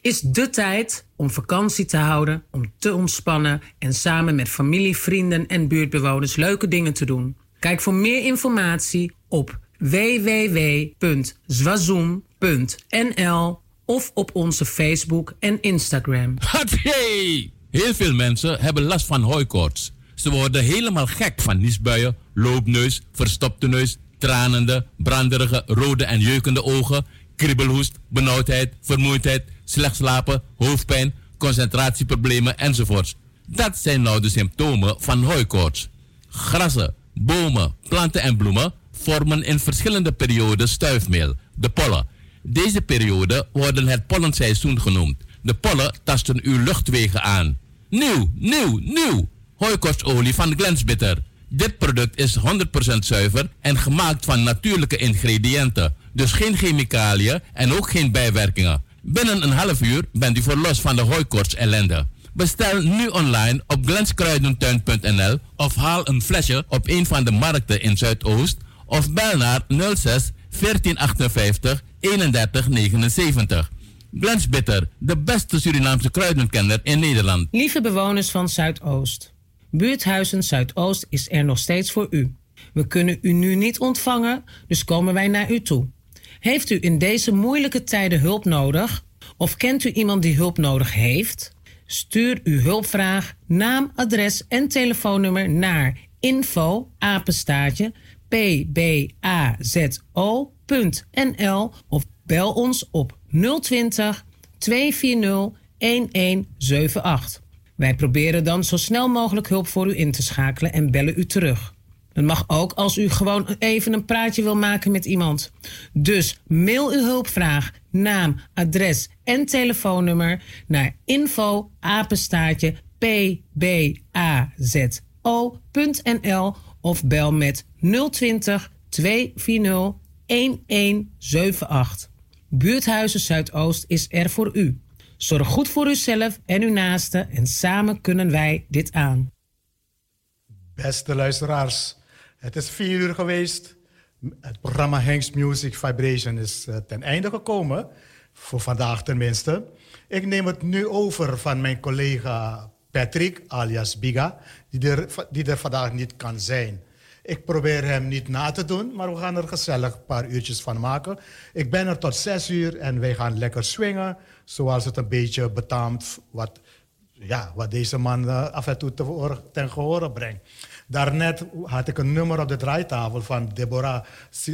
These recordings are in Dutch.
is de tijd om vakantie te houden, om te ontspannen en samen met familie, vrienden en buurtbewoners leuke dingen te doen. Kijk voor meer informatie op www.zwazoom.nl of op onze Facebook en Instagram. Hatjee! Heel veel mensen hebben last van hooikoorts. Ze worden helemaal gek van niesbuien, loopneus, verstopte neus, tranende, branderige, rode en jeukende ogen, kriebelhoest, benauwdheid, vermoeidheid, slecht slapen, hoofdpijn, concentratieproblemen enzovoorts. Dat zijn nou de symptomen van hooikoorts. Grassen, bomen, planten en bloemen vormen in verschillende perioden stuifmeel, de pollen. Deze perioden worden het pollenseizoen genoemd. De pollen tasten uw luchtwegen aan. Nieuw, nieuw, nieuw! Hooikoortsolie van Glensbitter. Dit product is 100% zuiver en gemaakt van natuurlijke ingrediënten. Dus geen chemicaliën en ook geen bijwerkingen. Binnen een half uur bent u verlost van de hooikoorts ellende. Bestel nu online op glenskruidentuin.nl of haal een flesje op een van de markten in Zuidoost of bel naar 06 1458 3179. Glens Bitter, de beste Surinaamse kruidenkenner in Nederland. Lieve bewoners van Zuidoost. Buurthuizen Zuidoost is er nog steeds voor u. We kunnen u nu niet ontvangen, dus komen wij naar u toe. Heeft u in deze moeilijke tijden hulp nodig? Of kent u iemand die hulp nodig heeft? Stuur uw hulpvraag, naam, adres en telefoonnummer naar info apenstaartje pbazo.nl of bel ons op 020 240 1178. Wij proberen dan zo snel mogelijk hulp voor u in te schakelen en bellen u terug. Dat mag ook als u gewoon even een praatje wil maken met iemand. Dus mail uw hulpvraag, naam, adres en telefoonnummer naar info apenstaartje pbazo.nl of bel met 020 240 1178. Buurthuizen Zuidoost is er voor u. Zorg goed voor uzelf en uw naasten en samen kunnen wij dit aan. Beste luisteraars, het is vier uur geweest. Het programma Hanks Music Vibration is eh, ten einde gekomen. Voor vandaag tenminste. Ik neem het nu over van mijn collega Patrick, alias Biga, die er, die er vandaag niet kan zijn. Ik probeer hem niet na te doen, maar we gaan er gezellig een paar uurtjes van maken. Ik ben er tot zes uur en wij gaan lekker swingen, zoals het een beetje betaamt wat, ja, wat deze man uh, af en toe te, ten gehore brengt. Daarnet had ik een nummer op de draaitafel van Deborah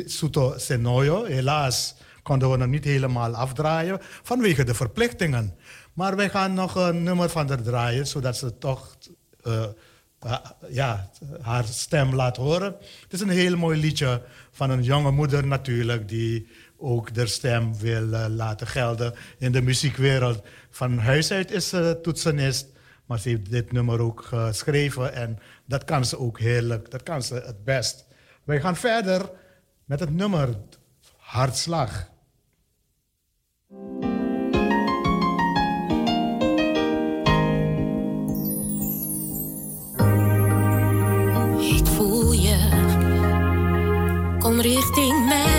Soto Senoyo. Helaas konden we hem niet helemaal afdraaien vanwege de verplichtingen. Maar wij gaan nog een nummer van haar draaien, zodat ze toch uh, ja, haar stem laat horen. Het is een heel mooi liedje van een jonge moeder natuurlijk, die ook haar stem wil uh, laten gelden in de muziekwereld. Van huis uit is ze toetsenist, maar ze heeft dit nummer ook geschreven en dat kan ze ook heerlijk, dat kan ze het best. Wij gaan verder met het nummer Hartslag. kom richting mij.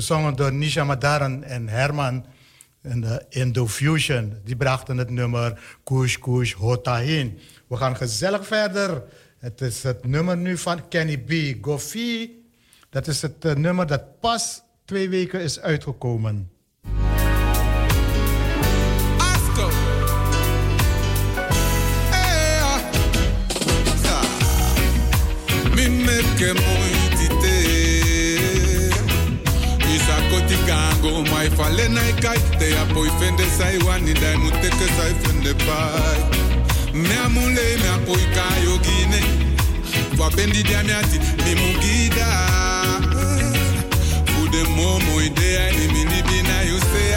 Gezongen door Nisha Madaran en Herman in de Indo-Fusion. Die brachten het nummer Kush Kush Hotahin. We gaan gezellig verder. Het is het nummer nu van Kenny B. Goffy. Dat is het uh, nummer dat pas twee weken is uitgekomen. Asco. Mai fale nai kai te apoi fende sai wani dai muteke sai fende pai. Me amule me apoi kayo gine. Wa bendi dia mi ati mi mugida. Fude momo idea ni mini bina you say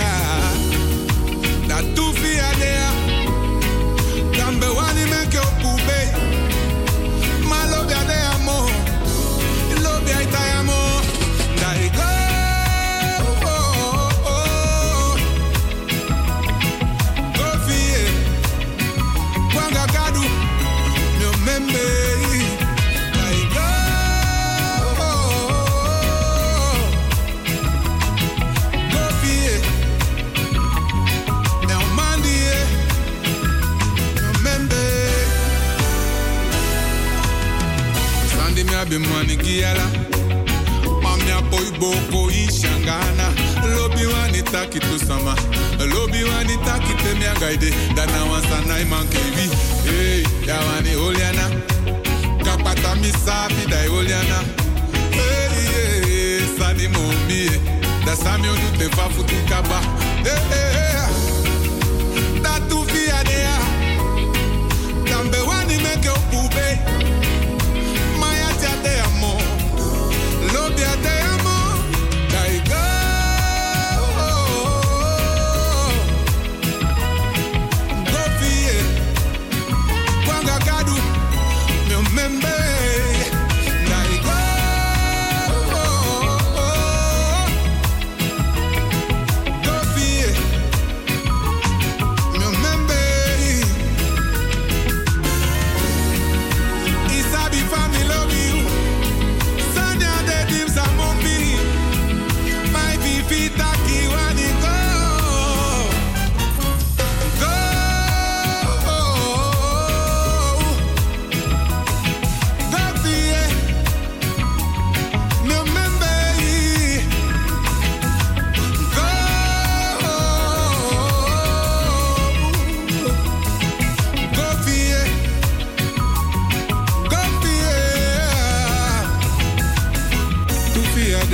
abi mani giala Mami apoy boko ishangana. Lobi wani taki tu sama. Lobi wani taki te mi Dana wansana iman Hey, ya wani oliana. Kapata mi dai oliana. Hey, hey, hey, sani mombi Da sami onu te fa futu kaba. Hey, hey, hey that tu via dea. Gambe wani pube.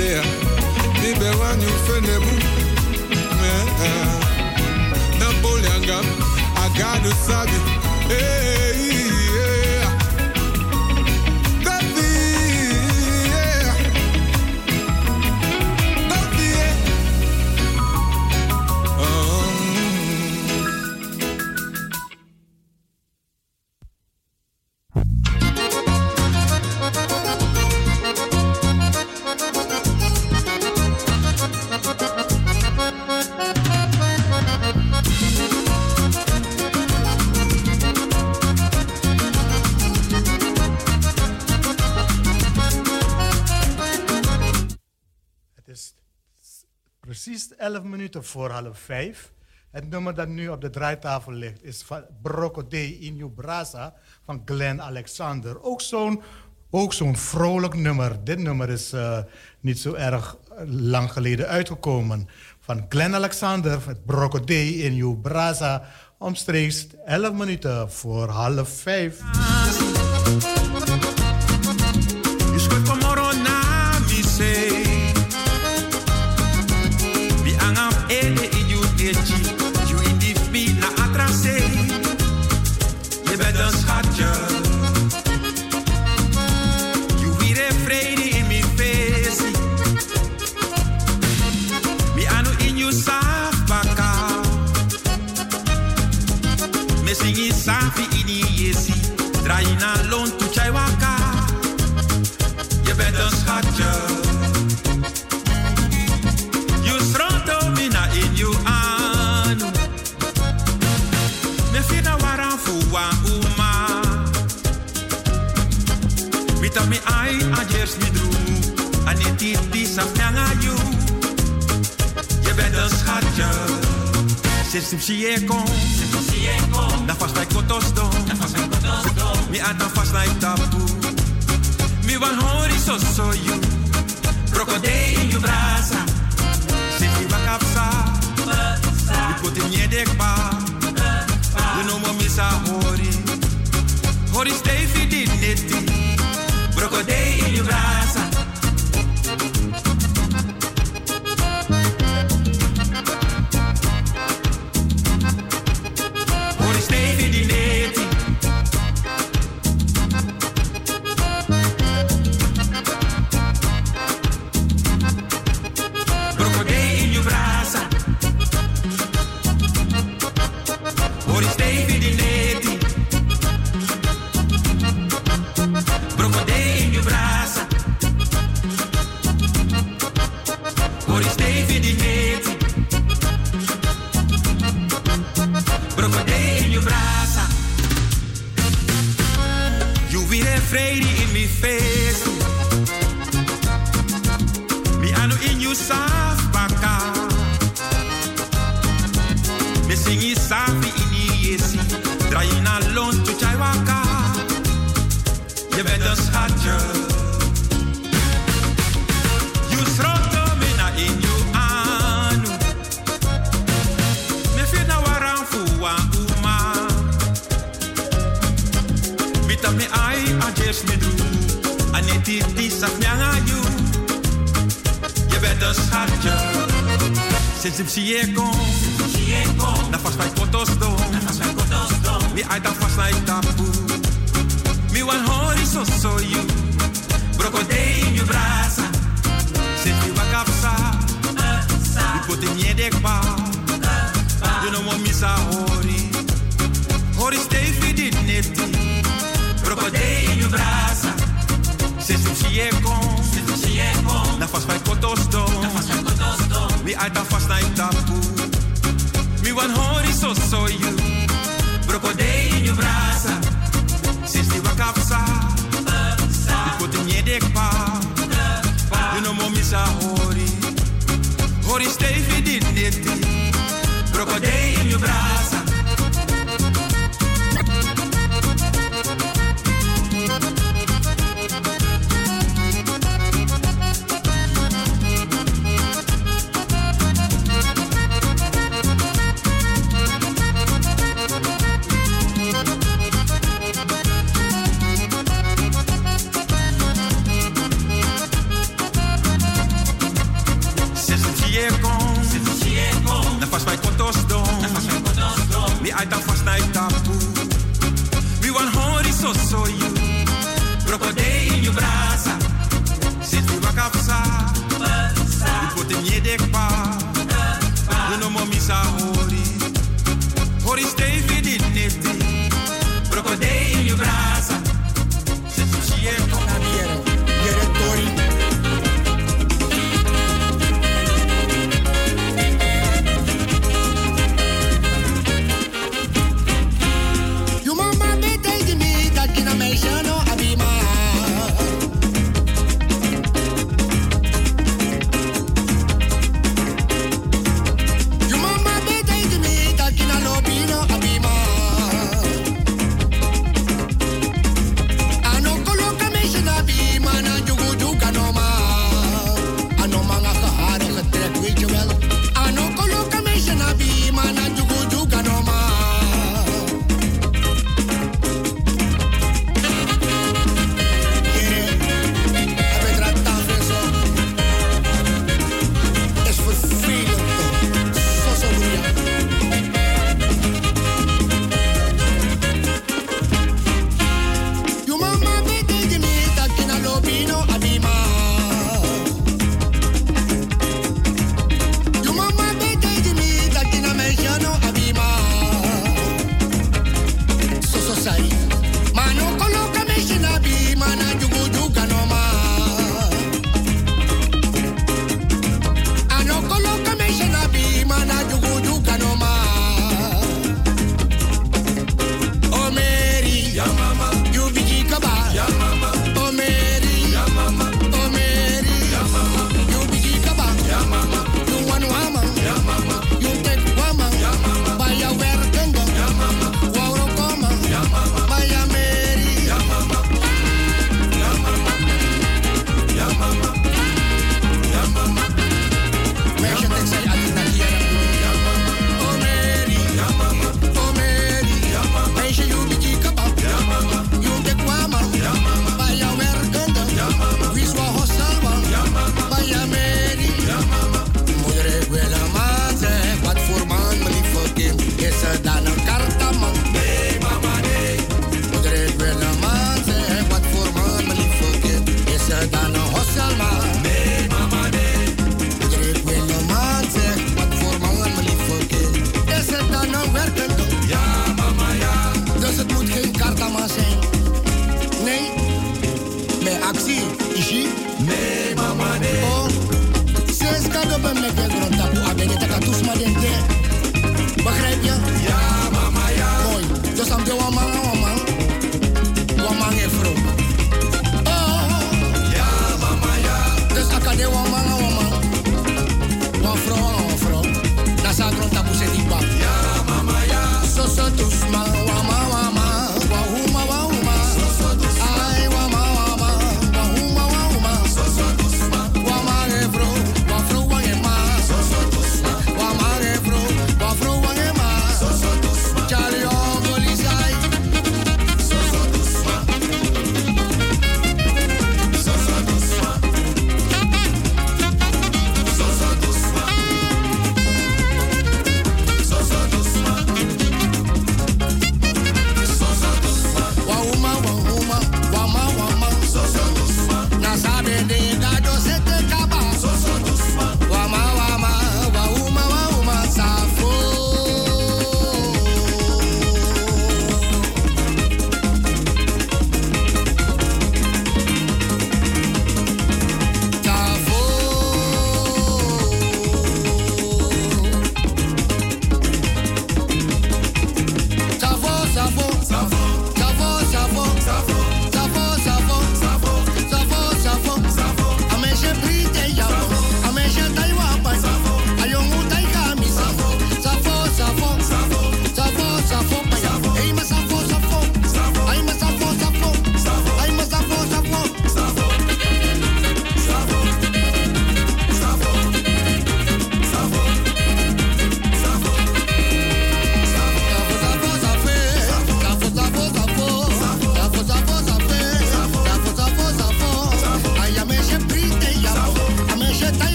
Fia dea, mi be wan you fene bu. Napoleon gam, I got to sabi. Hey, 11 minuten voor half 5. Het nummer dat nu op de draaitafel ligt is van Brocco in Brasa van Glenn Alexander. Ook zo'n ook zo'n vrolijk nummer. Dit nummer is eh, niet zo erg eh, lang geleden uitgekomen. Van Glenn Alexander, het Brocco in Your Brasa, omstreeks 11 minuten voor half 5. Safnyanga you. Je bent een schatje. Sinds je kom. Na vast bij kotos don. Mi ata vast bij tapu. Mi wan hori so so you. Crocodile in you brasa. Sinds je wakapsa. Mi nyedek pa. You know mo misa hori. Hori stay fi di neti. In you brasa. Ai a jes me du. Aneti di saf nyanga you. Je bent een schatje. Sinds ik zie je kom. Na vast bij kotos do. Mi ai da vast na tapu. Mi wan hori so so you. In you brasa. Sinds je wakapsa. Mi kote nyedek pa. You know mo misa hori. Hori stay fi dit Je je kom. Na bij kotos do. Mi ai da vast na tapu. Mi wan hori so so you. Brocodei in you brasa. Sinds die wakapsa. Mi kote nyedek pa. You know mo misa hori. Hori fi dit neti. Brocodei in you brasa.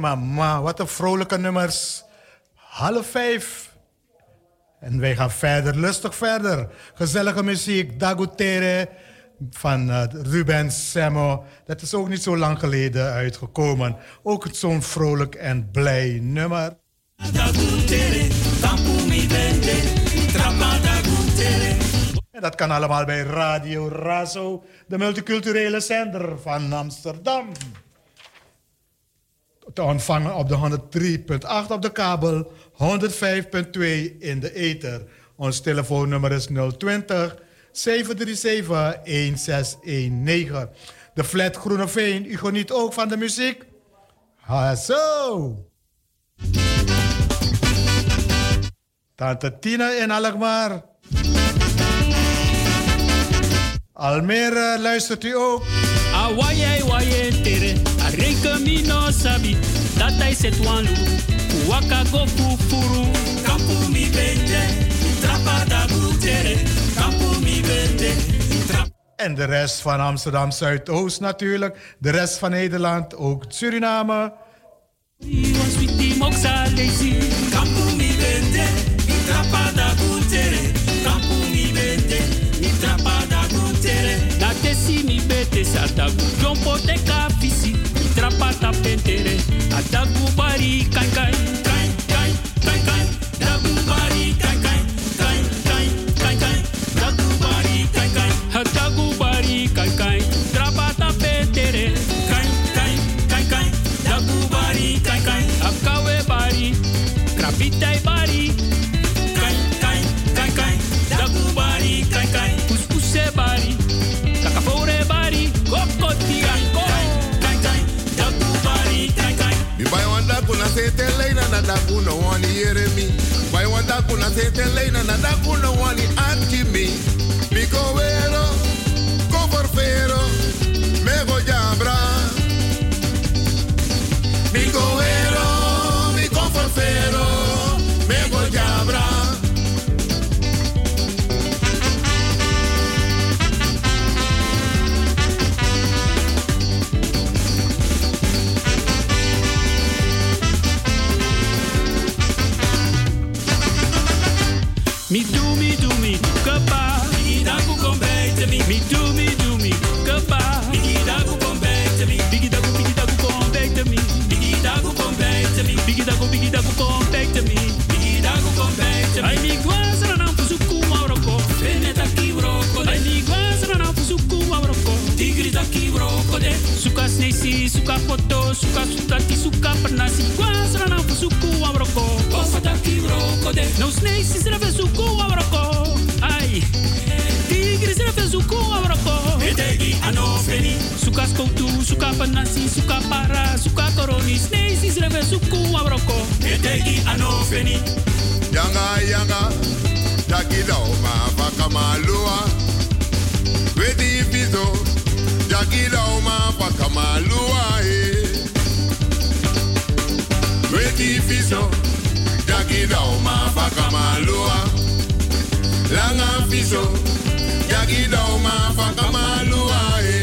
Mama, wat een vrolijke nummers. Half vijf. En wij gaan verder, lustig verder. Gezellige muziek, Dagutere van eh, Ruben Semmo. Dat is ook niet zo lang geleden uitgekomen. Ook zo'n vrolijk en blij nummer. En dat kan allemaal bij Radio Razo, de multiculturele zender van Amsterdam. Te ontvangen op de 103.8 op de kabel, 105.2 in de ether. Ons telefoonnummer is 020 737 1619. De flat Groeneveen, u geniet ook van de muziek? Ha, zo! Tante Tina in Alkmaar. Almere luistert u ook. Awaye waye tere, mi no sabi, waka go fufuru. Kampu mi bende, trapa da butere, kampu mi bende, trapa. En de rest van Amsterdam Zuidoost natuurlijk. De rest van Nederland, ook Suriname. Kai kai, dagu bari kai kai, kai sete leina na da kuno wani Jeremy. Why want da kuna sete leina na da kuno wani Atkimi. Biko vero, cover vero. vida go to me. Vida go contacta me. Ai mi guasa na fuzuku mauroko. Veneta ki broko. Ai mi guasa na fuzuku mauroko. Tigri da ki broko de. Suka snesi, suka foto, suka sutaki, suka pernasi. Guasa na fuzuku mauroko. Kofa da ki broko de. Não snesi, zra fuzuku mauroko. Ai. Tigri zra fuzuku mauroko. Etegi anofeni. Suka skoutu suka panasi suka para suka koroni snesi srebe suku wabroko eteki ano feni. Yanga yanga takida oma pakamalua wedi taki takida oma pakamalua e. Wedi bizo takida oma pakamalua langa viso, takida oma pakamalua e.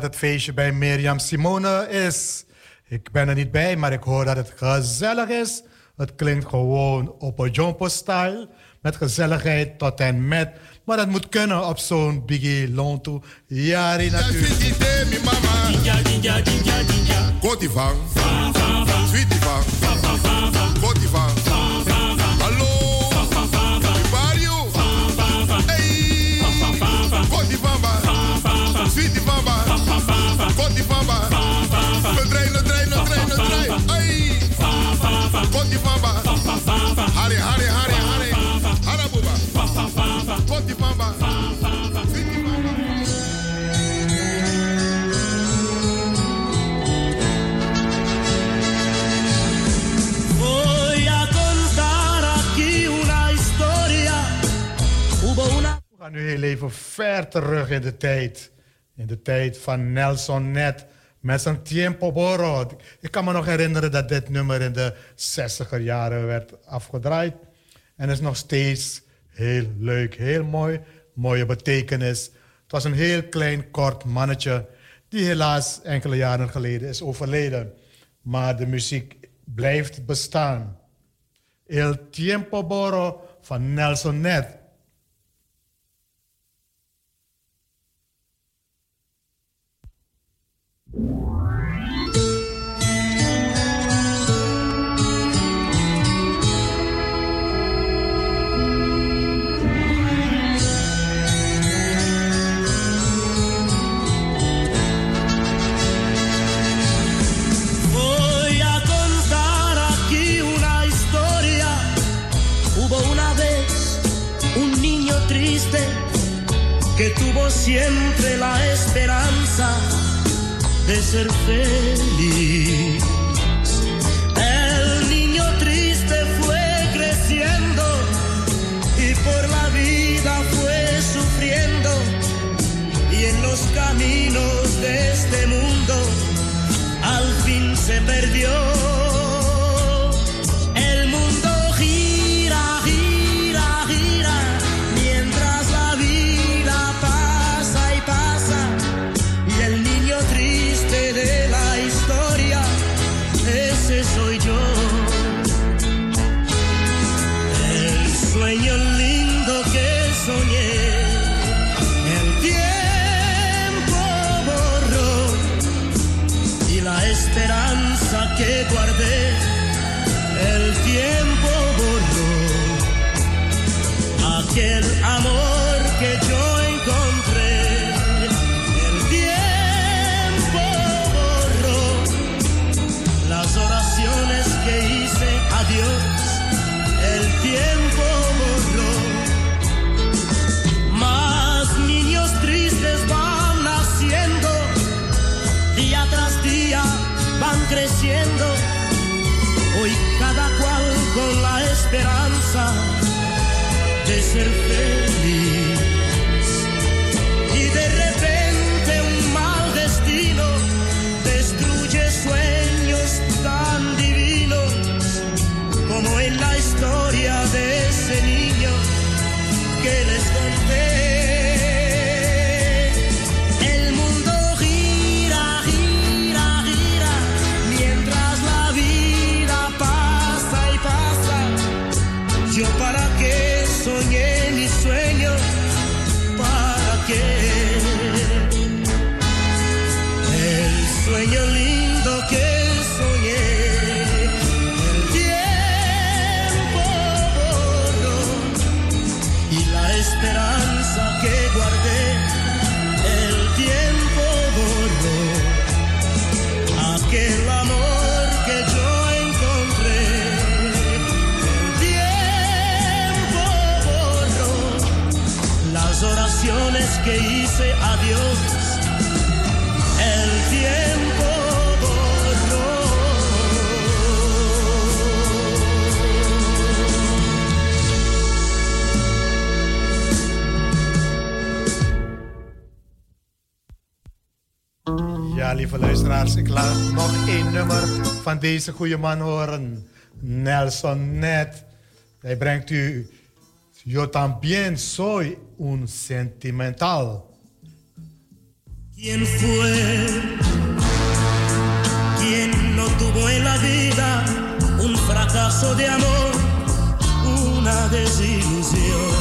dat het feestje bij Mirjam Simone is. Ik ben er niet bij, maar ik hoor dat het gezellig is. Het klinkt gewoon op een jumpo-style. Met gezelligheid tot en met. Maar dat moet kunnen op zo'n Biggie Lonto. Jari Ja, natuurlijk. sweetie thee, mi Sweetie van ba. Kotti van ba. We draaien, we draaien, we draaien, we draaien. Hey. Kotti van ba. Harry, Harry, Harry, Harry. Harabuba. Kotti van ba. Sweetie van ba. Voy a contar aquí una historia. Hubo una. We gaan nu heel even ver terug in de tijd. In de tijd van Nelson Net met zijn Tiempo Boro. Ik kan me nog herinneren dat dit nummer in de 60er jaren werd afgedraaid. En is nog steeds heel leuk, heel mooi. Mooie betekenis. Het was een heel klein, kort mannetje die helaas enkele jaren geleden is overleden. Maar de muziek blijft bestaan. El Tiempo Boro van Nelson Net. Que tuvo siempre la esperanza de ser feliz. El niño triste fue creciendo y por la vida fue sufriendo y en los caminos de este mundo al fin se perdió. Van deze goede man horen. Nelson Net. Hij brengt u Yo también soy un sentimental. ¿Quién fue quien no tuvo en la vida un fracaso de amor, una desilusión?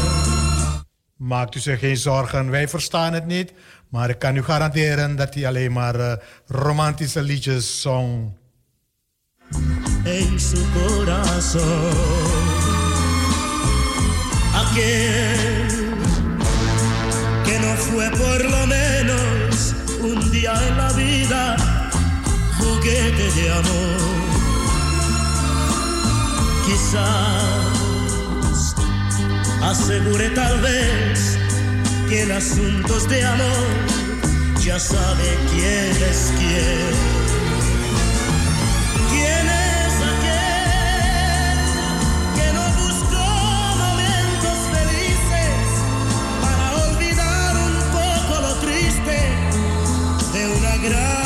Maakt u zich geen zorgen, wij verstaan het niet. Maar ik kan u garanderen dat hij alleen maar uh, romantische liedjes zong. En su corazón, aquel que no fue por lo menos un día en la vida juguete de amor. Quizás asegure tal vez que en asuntos de amor ya sabe quién es quién. ¿Quién de una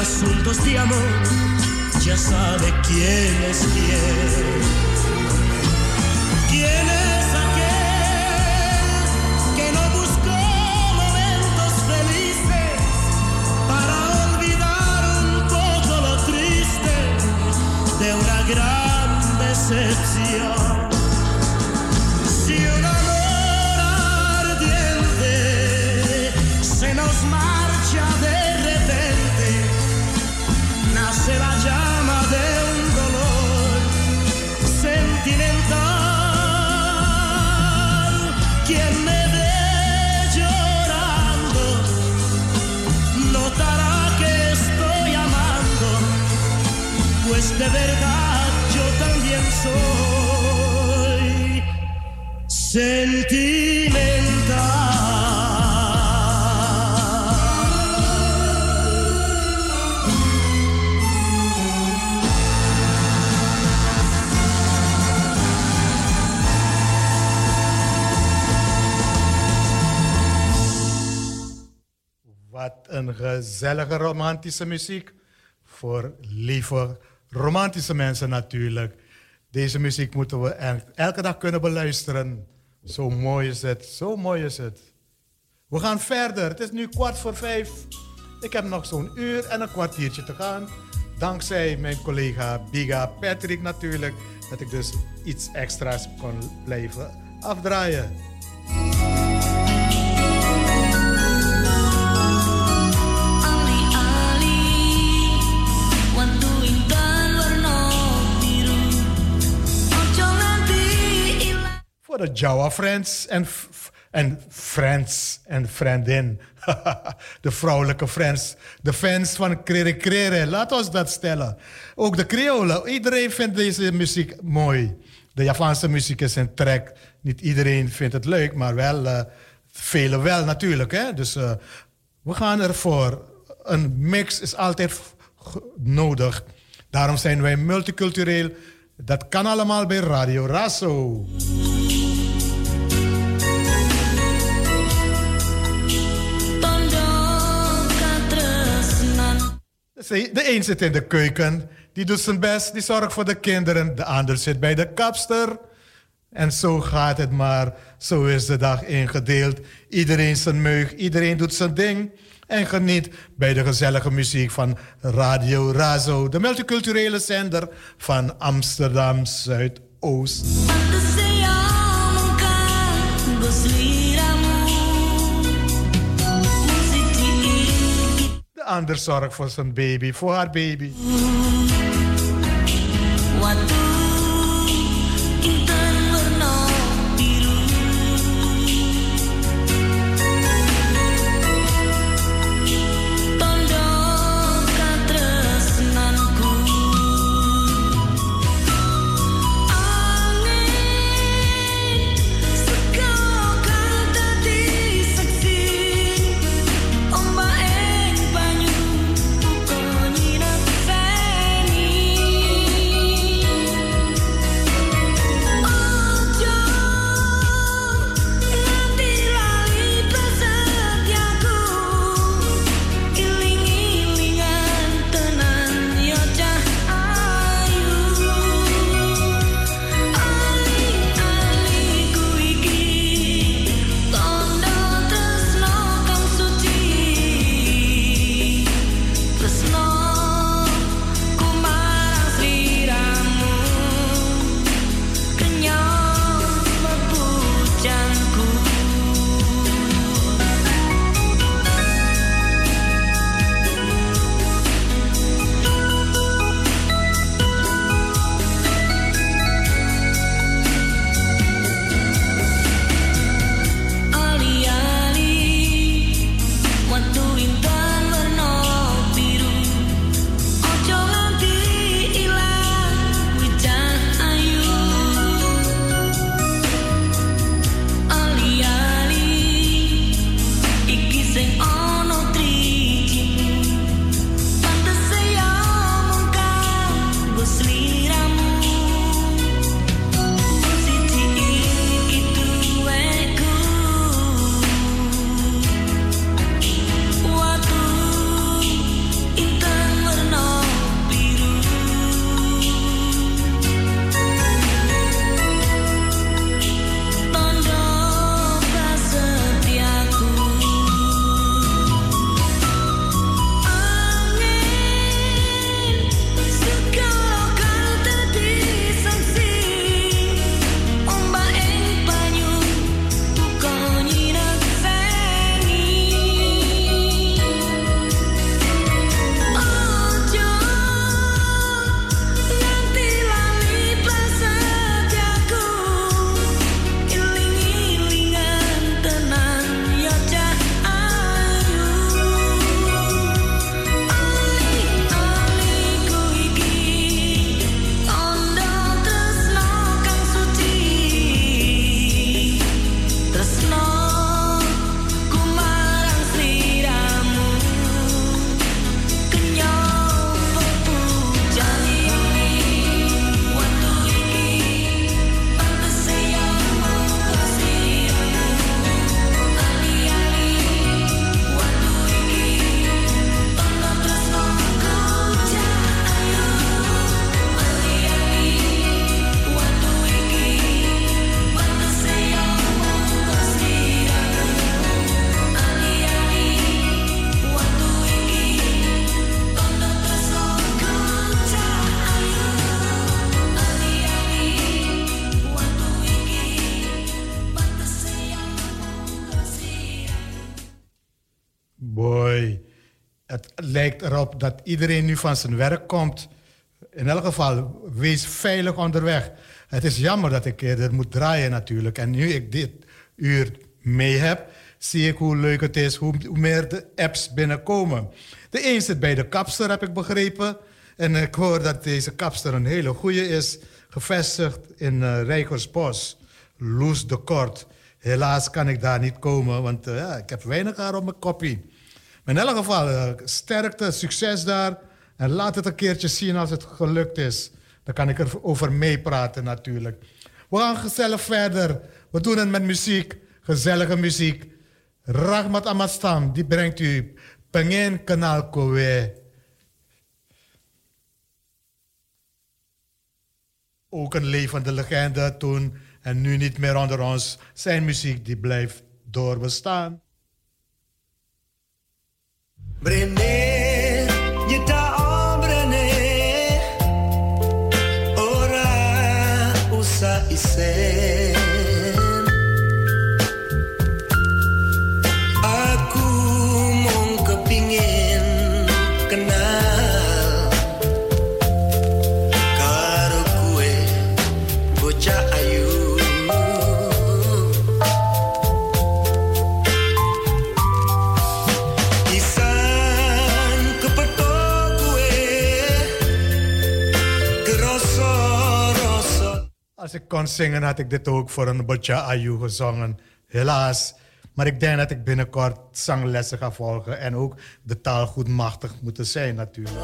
asuntos de amor ya sabe quién es quién. ¿Quién es aquel que no buscó momentos felices para olvidar un poco lo triste de una gran decepción? De verdad yo también soy sentimental. Wat een gezellige romantische muziek. Voor lieve romantische mensen natuurlijk. Deze muziek moeten we el- elke dag kunnen beluisteren. Zo mooi is het, zo mooi is het. We gaan verder. Het is nu kwart voor vijf. Ik heb nog zo'n uur en een kwartiertje te gaan. Dankzij mijn collega Biga Patrick natuurlijk. Dat ik dus iets extra's kon blijven afdraaien. De Jawa Friends en, en Friends en vriendin. de vrouwelijke friends. De fans van Krere Krere. Laat ons dat stellen. Ook de Creolen. Iedereen vindt deze muziek mooi. De Javaanse muziek is een track. Niet iedereen vindt het leuk, maar wel, eh velen wel natuurlijk. Hè? Dus eh, we gaan ervoor. Een mix is altijd nodig. Daarom zijn wij multicultureel. Dat kan allemaal bij Radio Razo. De een zit in de keuken, die doet zijn best, die zorgt voor de kinderen. De ander zit bij de kapster. En zo gaat het maar. Zo is de dag ingedeeld. Iedereen zijn meug, iedereen doet zijn ding. En geniet bij de gezellige muziek van Radio Razo, de multiculturele zender van Amsterdam Zuidoost. Ander zorgt voor zijn baby, voor haar baby. Dat iedereen nu van zijn werk komt. In elk geval, wees veilig onderweg. Het is jammer dat ik eerder moet draaien natuurlijk. En nu ik dit uur mee heb, zie ik hoe leuk het is, hoe, meer de apps binnenkomen. De een zit bij de kapster, heb ik begrepen. En ik hoor dat deze kapster een hele goede is. Gevestigd in uh, Rijgersbos. Loes de Kort. Helaas kan ik daar niet komen, want uh, ja, ik heb weinig haar op mijn koppie. In elk geval, uh, sterkte, succes daar. En laat het een keertje zien als het gelukt is. Dan kan ik er over meepraten natuurlijk. We gaan gezellig verder. We doen het met muziek. Gezellige muziek. Rahmat Amastam, die brengt u Pengen Kanaal Kowe. Ook een levende legende toen en nu niet meer onder ons. Zijn muziek die blijft doorbestaan. Brené, yeta abrené, ora usa ise. Als ik kon zingen had ik dit ook voor een Botja Ayu gezongen. Helaas. Maar ik denk dat ik binnenkort zanglessen ga volgen. En ook de taal goed machtig moeten zijn natuurlijk.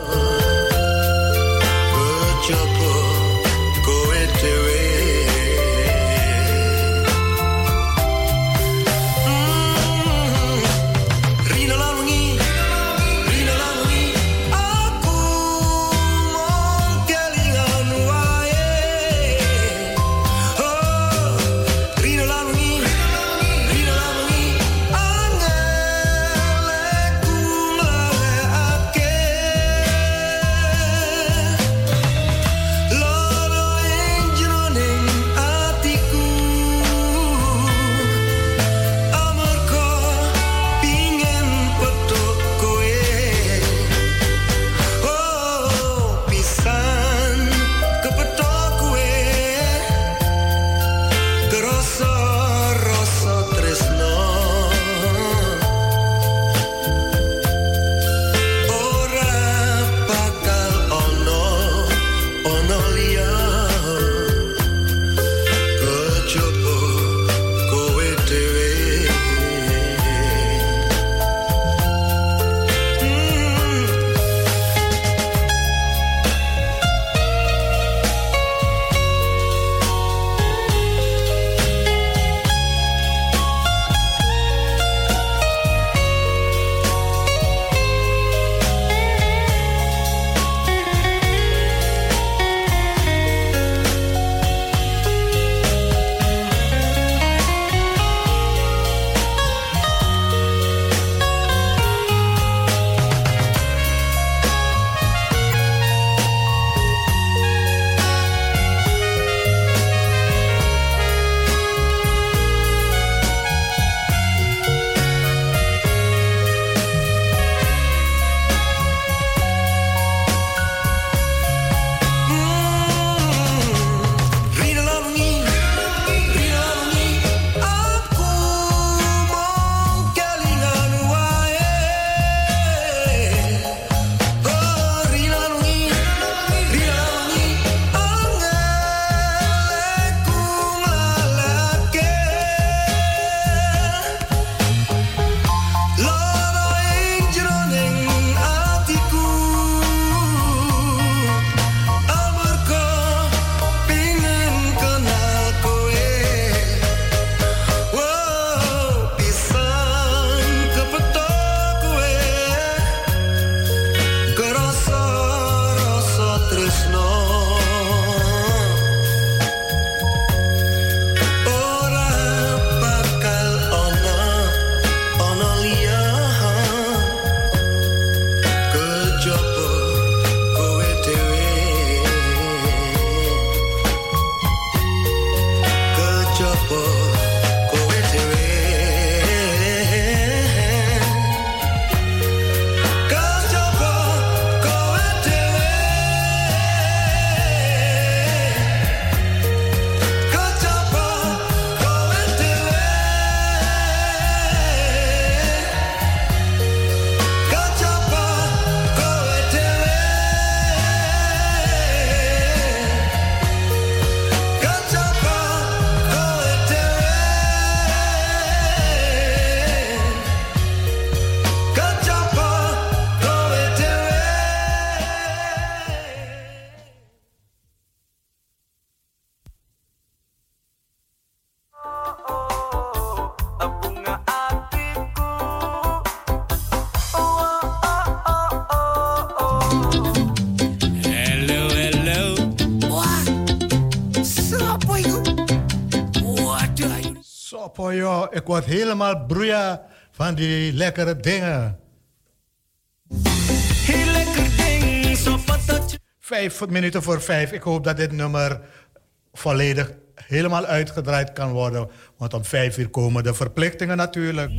Ik word helemaal broeia van die lekkere dingen. Heel lekker ding, zo. Vijf minuten voor vijf. Ik hoop dat dit nummer volledig helemaal uitgedraaid kan worden. Want om vijf uur komen de verplichtingen natuurlijk.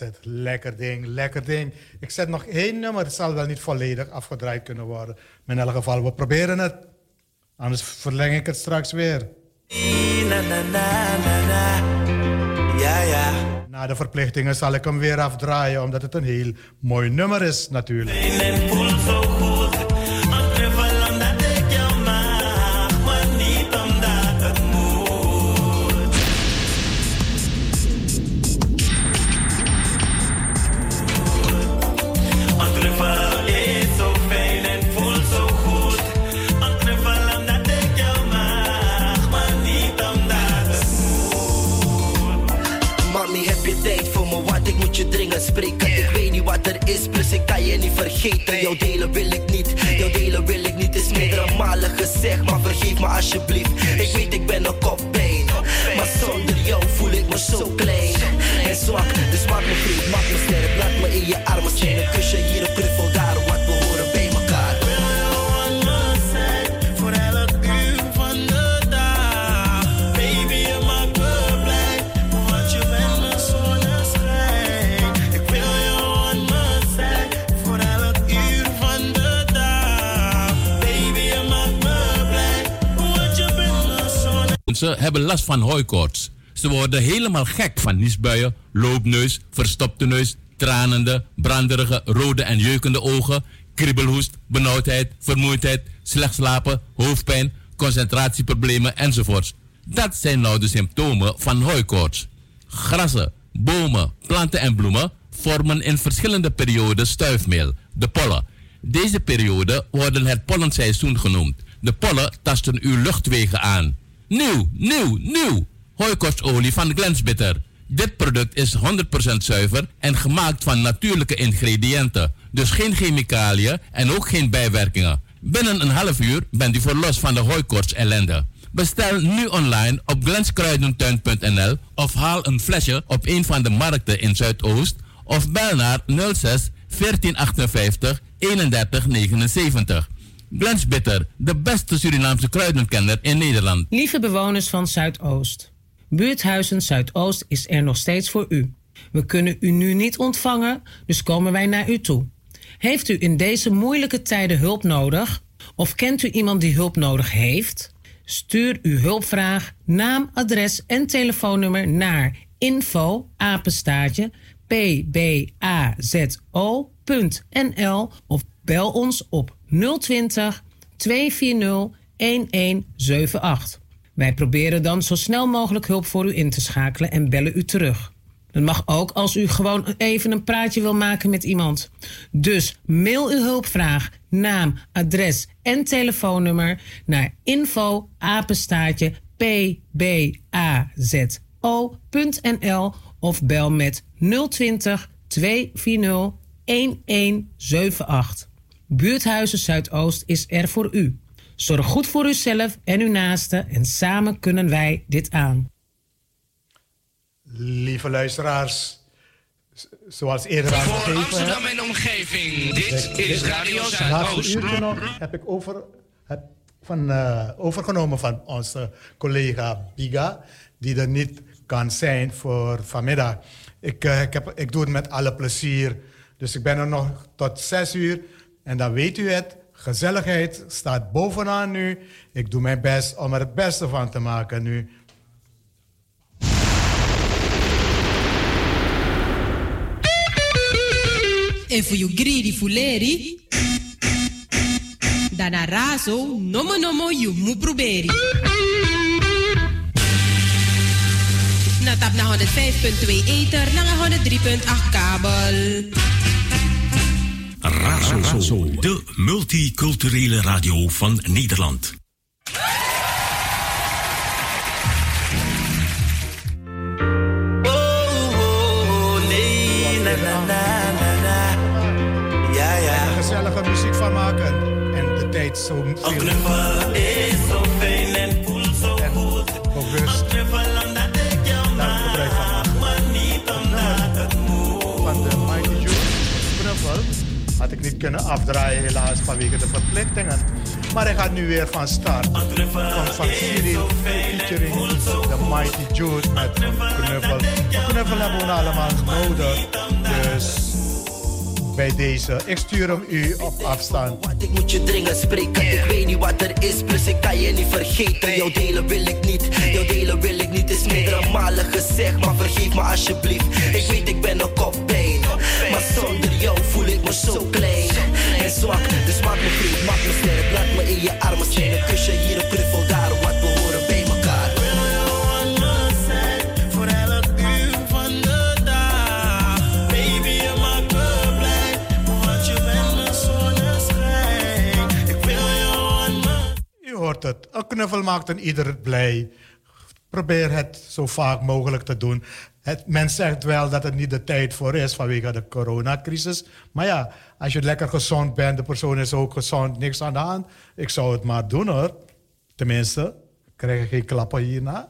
Het. Lekker ding, lekker ding. Ik zet nog één nummer. Het zal wel niet volledig afgedraaid kunnen worden. Maar in elk geval, we proberen het. Anders verleng ik het straks weer. Na na na na na. Ja ja. Na de verplichtingen zal ik hem weer afdraaien, omdat het een heel mooi nummer is natuurlijk. Mensen hebben last van hooikoorts. Ze worden helemaal gek van niesbuien, loopneus, verstopte neus, tranende, branderige, rode en jeukende ogen, kriebelhoest, benauwdheid, vermoeidheid, slecht slapen, hoofdpijn, concentratieproblemen enzovoorts. Dat zijn nou de symptomen van hooikoorts. Grassen, bomen, planten en bloemen vormen in verschillende perioden stuifmeel, de pollen. Deze perioden worden het pollenseizoen genoemd. De pollen tasten uw luchtwegen aan. Nieuw, nieuw, nieuw! Hooikortsolie van Glensbitter. Dit product is 100% zuiver en gemaakt van natuurlijke ingrediënten. Dus geen chemicaliën en ook geen bijwerkingen. Binnen een half uur bent u verlost van de hooikorts ellende. Bestel nu online op glenskruidentuin.nl of haal een flesje op een van de markten in Zuidoost of bel naar 06 1458 31 79. Glens Bitter, de beste Surinaamse kruidenkenner in Nederland. Lieve bewoners van Zuidoost. Buurthuizen Zuidoost is er nog steeds voor u. We kunnen u nu niet ontvangen, dus komen wij naar u toe. Heeft u in deze moeilijke tijden hulp nodig? Of kent u iemand die hulp nodig heeft? Stuur uw hulpvraag, naam, adres en telefoonnummer naar info pbazo.nl of bel ons op 020 240 1178. Wij proberen dan zo snel mogelijk hulp voor u in te schakelen en bellen u terug. Dat mag ook als u gewoon even een praatje wil maken met iemand. Dus mail uw hulpvraag, naam, adres en telefoonnummer naar info apenstaartje pbazo.nl of bel met 020 240 1178. Buurthuizen Zuidoost is er voor u. Zorg goed voor uzelf en uw naasten en samen kunnen wij dit aan. Lieve luisteraars, zoals eerder aangegeven... Amsterdam en omgeving. Dit is Radio Het laatste Zuidoost. uurtje nog heb ik over, heb van, eh, overgenomen van onze collega Biga, die er niet kan zijn voor vanmiddag. Ik, eh, ik, heb, ik doe het met alle plezier. Dus ik ben er nog tot zes uur. En dan weet u het, gezelligheid staat bovenaan nu. Ik doe mijn best om er het beste van te maken nu. En voor you greedy fuleri. Dana raso, nomo nomo you mu proberi. Na tap na 105.2 ether, na 103.8 kabel. Razo, de multiculturele radio van Nederland. Er gezellige muziek van maken. En de tijd zo veel. is zo kunnen afdraaien helaas vanwege de verplichtingen. Maar hij gaat nu weer van start. Van, van Cyril featuring de Mighty Juice met knuffel. Knuffel hebben we allemaal nodig. Dus bij deze, ik stuur hem u op afstand. Ik moet je dringend spreken, ik weet niet wat er is, plus ik kan je niet vergeten. Jouw delen wil ik niet, jouw delen wil ik niet, is meerdere malen gezegd, maar vergeef me alsjeblieft. Ik weet ik ben een koppijn, maar zonder jou voel ik me zo klein en zwak. Dus maak me vriend, maak me sterk, laat me in je armen zijn. Een kusje hier, een knuffel daar, wat we horen bij elkaar. Voor elk uur van de dag. Baby, je maakt me blij. Want je bent mijn zonneschijn. Ik wil jou aan me. U hoort het, een knuffel maakt een ieder blij. Probeer het zo vaak mogelijk te doen. Het, men zegt wel dat het niet de tijd voor is vanwege de coronacrisis. Maar ja, als je lekker gezond bent, de persoon is ook gezond, niks aan de hand. Ik zou het maar doen hoor. Tenminste, krijg je geen klappen hierna.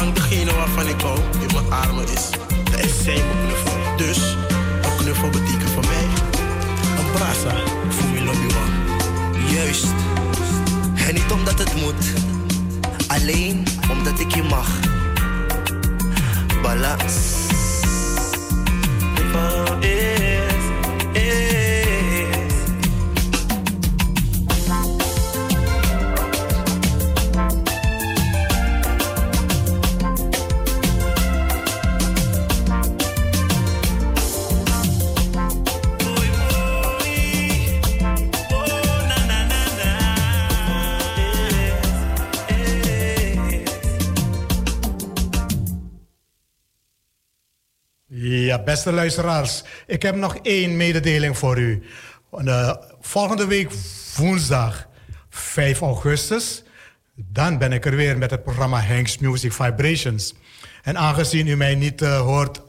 Zolang degene waarvan ik hou in mijn armen is, dan is zij mijn knuffel. Dus een knuffel betekent voor mij een brasa voor mijn lobbyman. Juist. En niet omdat het moet, alleen omdat ik je mag. Balans. is, is. Beste luisteraars, ik heb nog één mededeling voor u. Eh, volgende week woensdag 5 augustus, dan ben ik er weer met het programma Hanks Music Vibrations. En aangezien u mij niet eh, hoort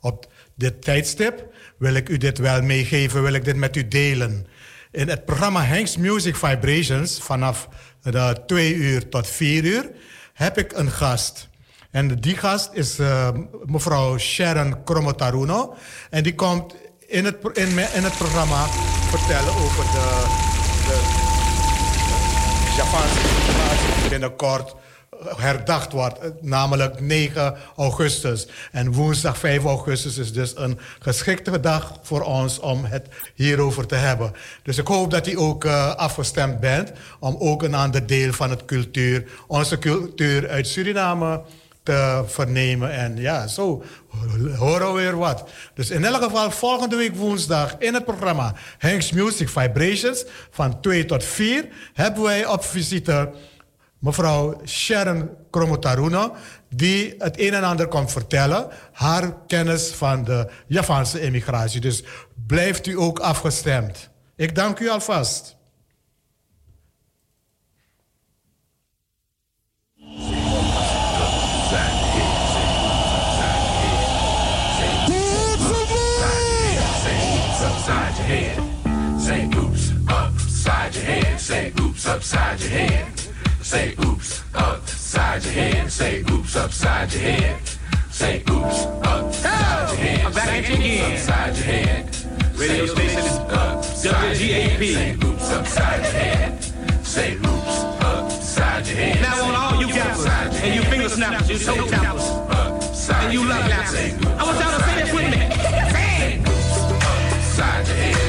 op dit tijdstip, wil ik u dit wel meegeven, wil ik dit met u delen. In het programma Hanks Music Vibrations vanaf de 2 uur tot 4 uur heb ik een gast. En die gast is eh, mevrouw Sharon Kromotaruno. En die komt in het, in, in het programma vertellen over de, de, situatie die binnenkort eh, herdacht wordt. eh, Namelijk 9 augustus. En woensdag 5 augustus is dus een geschikte dag voor ons om het hierover te hebben. Dus ik hoop dat u ook afgestemd bent om ook een ander deel van het cultuur, onze cultuur uit Suriname te vernemen. En ja, zo horen we weer wat. Dus in elk geval volgende week woensdag in het programma Hanks Music Vibrations van 2 tot 4 hebben wij op visite mevrouw Sharon Kromotaruno, die het een en ander komt vertellen. Haar kennis van de Javaanse emigratie. Dus blijft u ook afgestemd. Ik dank u alvast. Say oops, upside your head. Say oops, upside your head. Say oops, upside your head. Say oops, upside your head. I'm back Say at you again. oops, upside your head. Radio Say station oops, upside your head. WGAP. Say oops, upside your head. Say oops, upside your head. Now on all you gappers and you finger snappers, you toe tappers, and you love lappers. I want y'all to say this with me. Say it. Upside your head.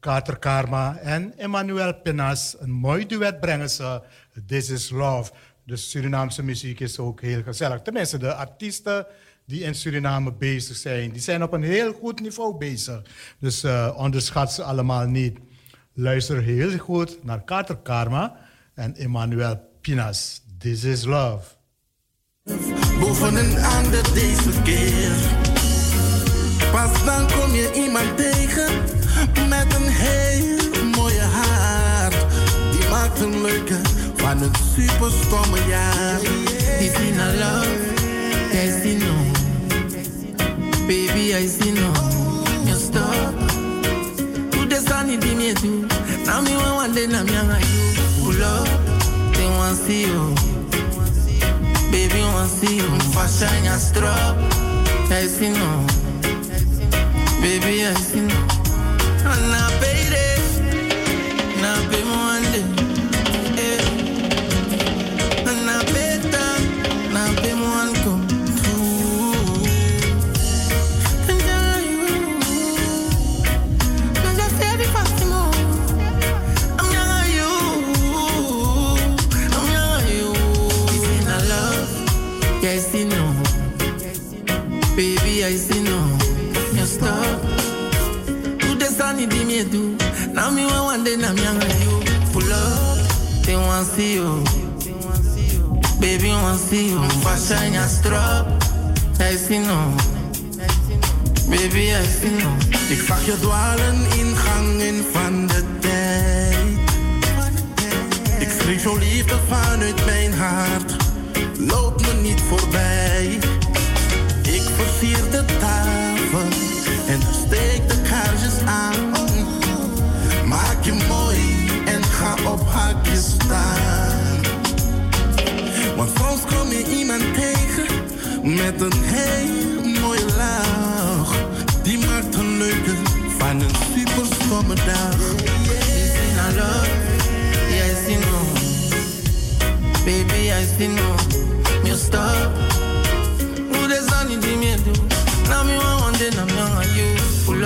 Kater Karma en Emmanuel Penas. Een mooi duet brengen ze. This is Love. De Surinaamse muziek is ook heel gezellig. Tenminste, de artiesten die in Suriname bezig zijn, die zijn op een heel goed niveau bezig. Dus eh, onderschat ze allemaal niet. Luister heel goed naar Kater Karma en Emmanuel Pinas. This is Love. boven een ander deze keer. Pas dan kom je iemand tegen met een heel mooie haar. Die maakt een leuke van een super stomme jaar. Die zien I love, jij zien no. Baby, I see no. You stop. Who the sun in the do? Now me want one day, now me and you. Pull up, they want see you. Baby, want see you. Fashion your strap. I see no. Baby, I see no. I see on you. Up. They want see you. Strap. Baby, I see. Ik zag je dwalen in gangen van de tijd. Ik schreef jouw liefde vanuit mijn hart, loop me niet voorbij. Ik versier de tafel en steek de. Maak je mooi en ga op haakjes staan. Want soms kom je iemand tegen met een heel mooie lach. Die maakt een leuke van een super stomme dag. Listen, I love. Yeah, I see no. Baby, I see no. You stop. Who the sun in me do? Now me one day, now me want you. Pull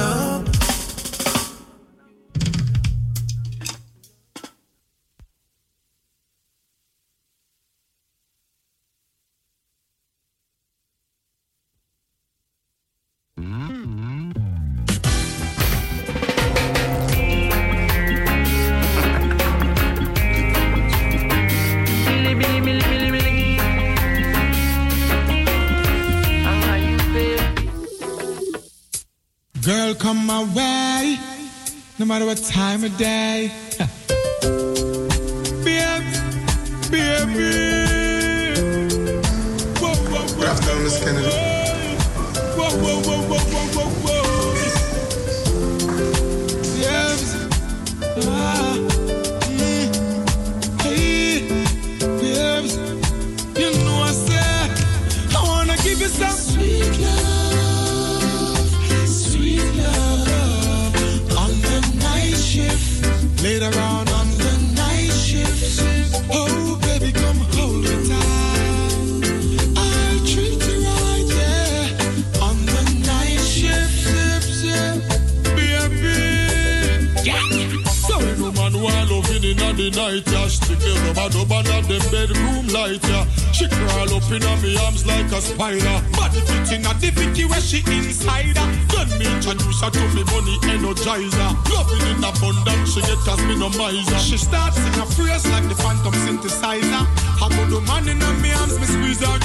matter what time of day. The night, yeah. Stick the rubber dub under the bedroom light, yeah. She crawl up in my arms like a spider. Body fit in a Vicky where she inside her. Then me introduce her to me money energizer. Loving in abundance, she get as me no miser. She starts sing a phrase like the phantom synthesizer. I go the man in my arms, me squeeze her.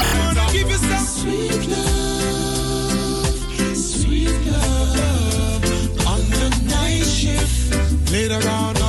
Give you some sweet love, sweet love on the night shift. Later on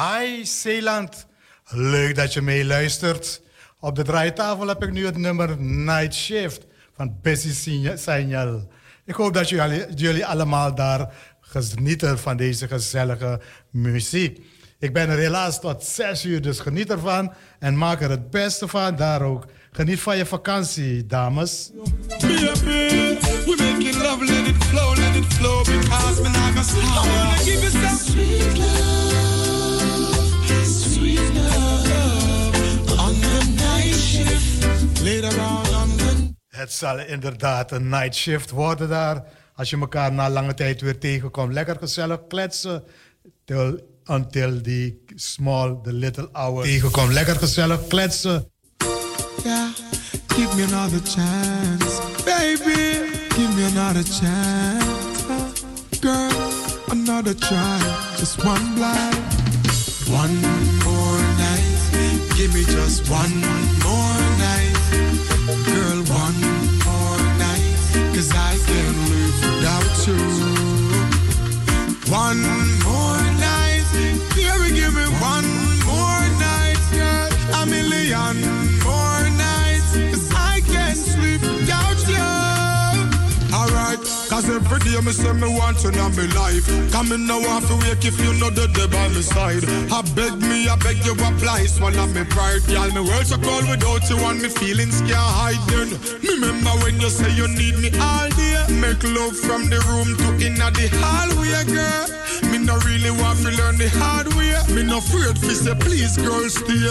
Hi Zeeland, leuk dat je meeluistert. Op de draaitafel heb ik nu het nummer Night Shift van Bessie Signa- Signal. Ik hoop dat jullie, allemaal daar genieten van deze gezellige muziek. Ik ben er helaas tot zes uur, dus geniet ervan en maak er het beste van. Daar ook. Geniet van je vakantie, dames. We making love, let it flow, let it flow, because sweet love, Het zal inderdaad een night shift worden daar. Als je elkaar na lange tijd weer tegenkomt. Lekker gezellig kletsen. Till, until the small, the little hour. Tegenkomt. Lekker gezellig kletsen. Yeah, give me another chance, baby. Give me another chance, girl. Another try, just one blind, one more night. Give me just one more 'cause I can't live without you. One day me say me want you in my life. Come in now off wake if you know that they by my side. I beg me, I beg you apply, swallow me pride. Y'all me world so cold without you and me feelings can't hide then. Remember when you say you need me all day. Make love from the room to inna the hallway, girl. Me no really want to learn the hard way. Me no afraid to say please, girl, stay.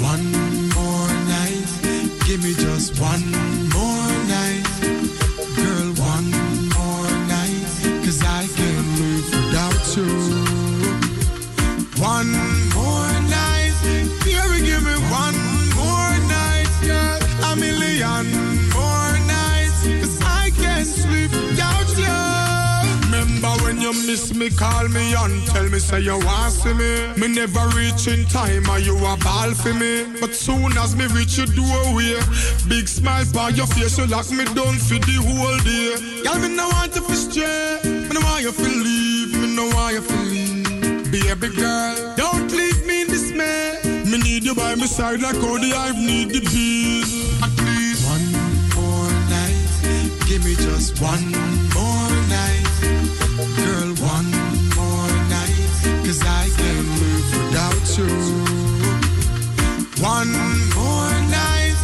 One more night, give me just one you miss me, call me and tell me, say you want see me. Me never reach in time, or you a ball for me. But soon as me reach you your doorway, big smile by your face, you lock me down for the whole day. Girl, me no want to stray, me no want you to leave, me no want you to leave. Baby girl, don't leave me in dismay. Me need you by my side like all the hive need the bees. At least one more night, give me just one cause I can't live without you. One more night,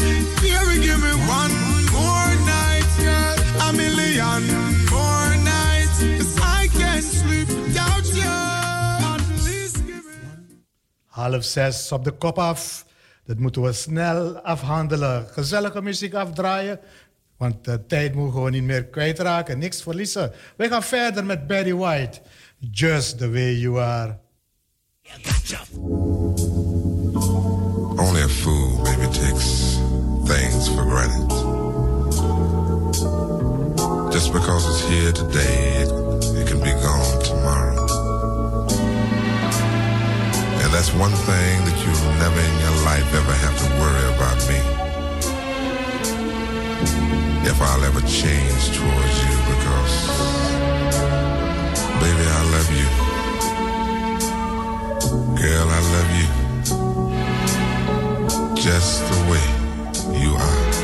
baby, give me one more night, girl. A million more nights, cause I can't sleep without you. Half zes op de kop af. Dat moeten we snel afhandelen. Gezellige muziek afdraaien. Want de tijd mogen we niet meer kwijtraken. Niks verliezen. We gaan verder met Barry White. Just the way you are. Only a fool maybe takes things for granted. Just because it's here today, it, it can be gone tomorrow. And that's one thing that you'll never in your life ever have to worry about me. If I'll ever change towards you because, baby, I love you. Girl, I love you just the way you are.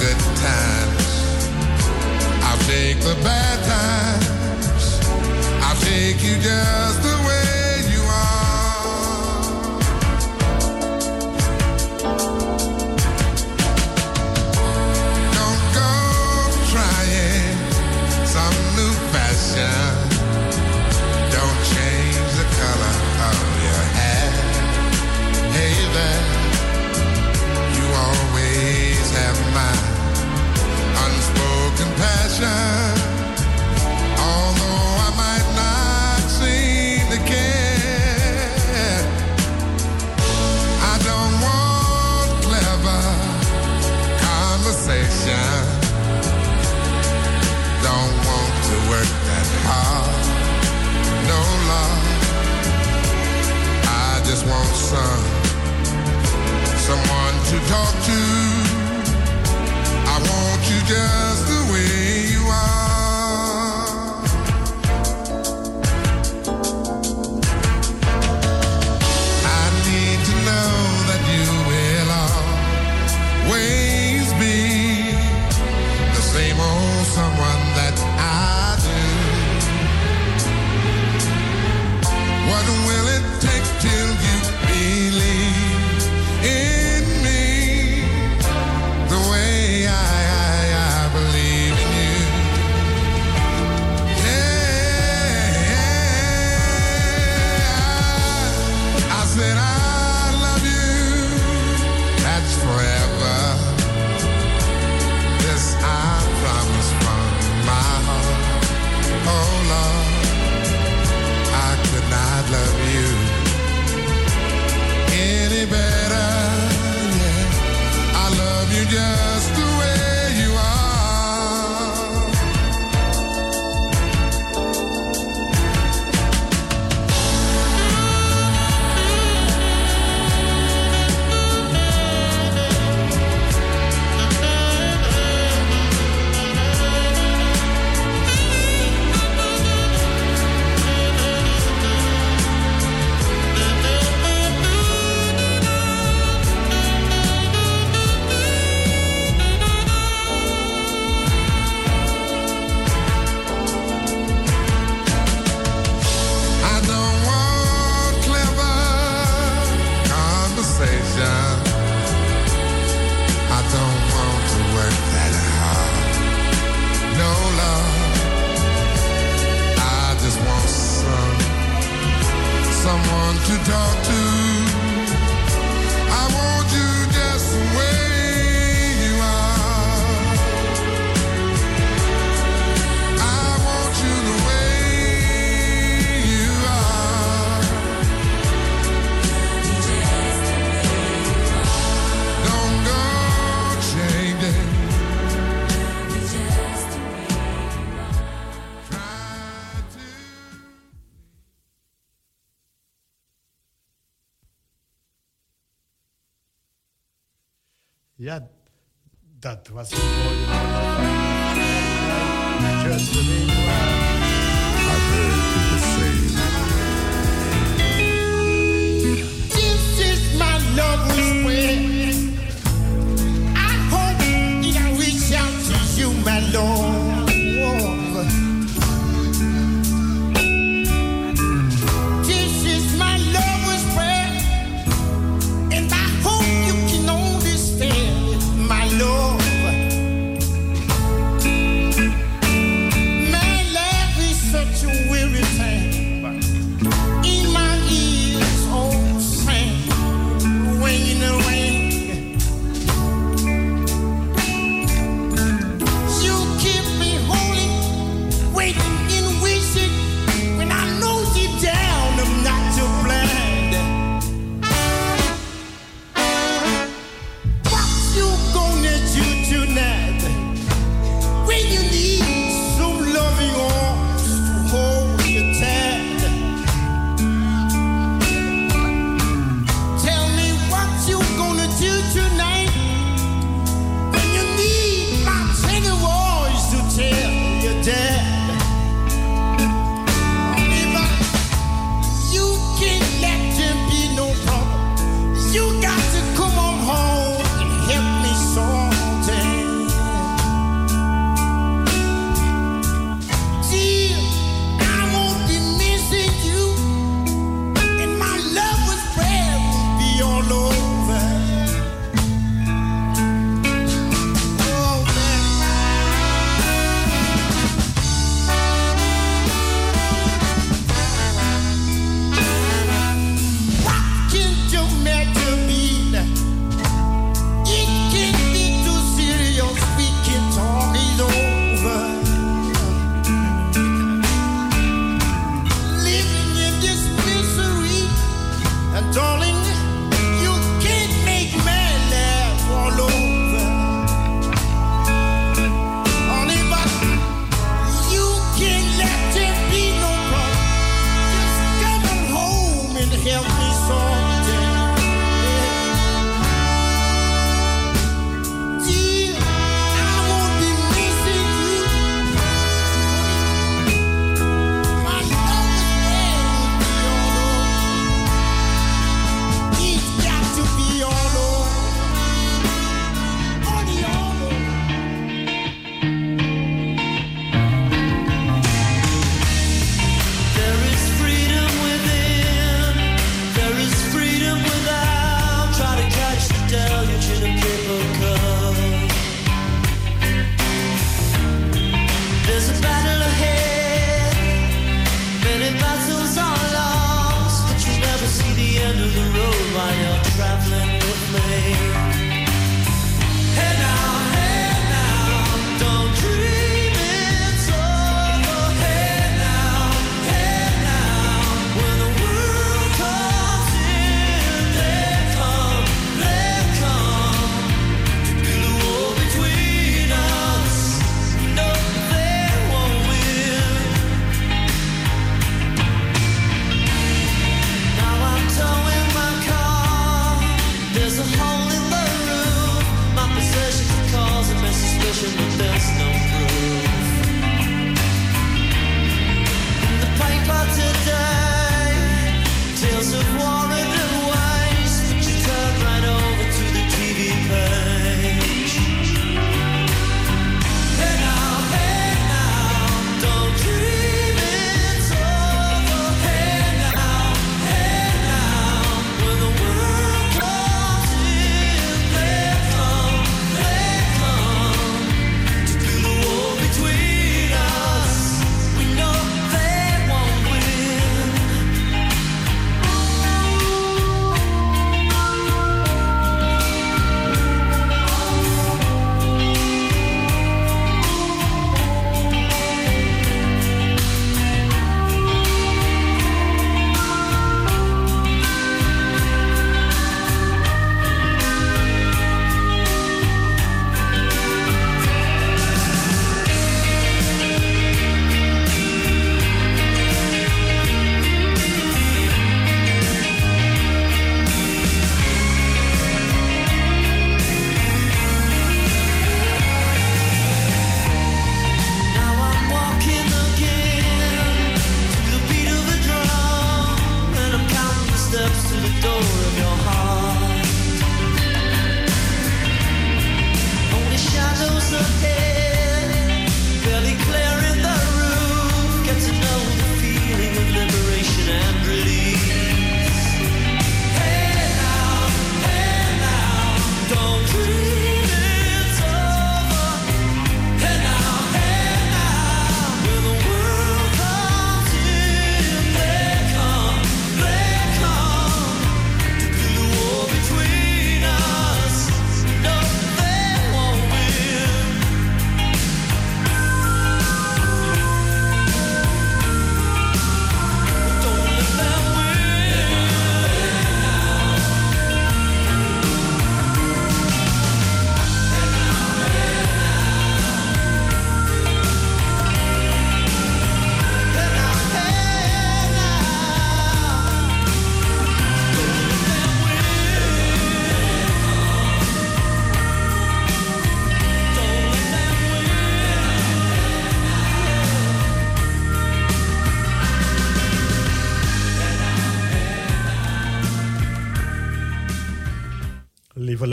Good times. I'll take the bad times. I'll take you just the way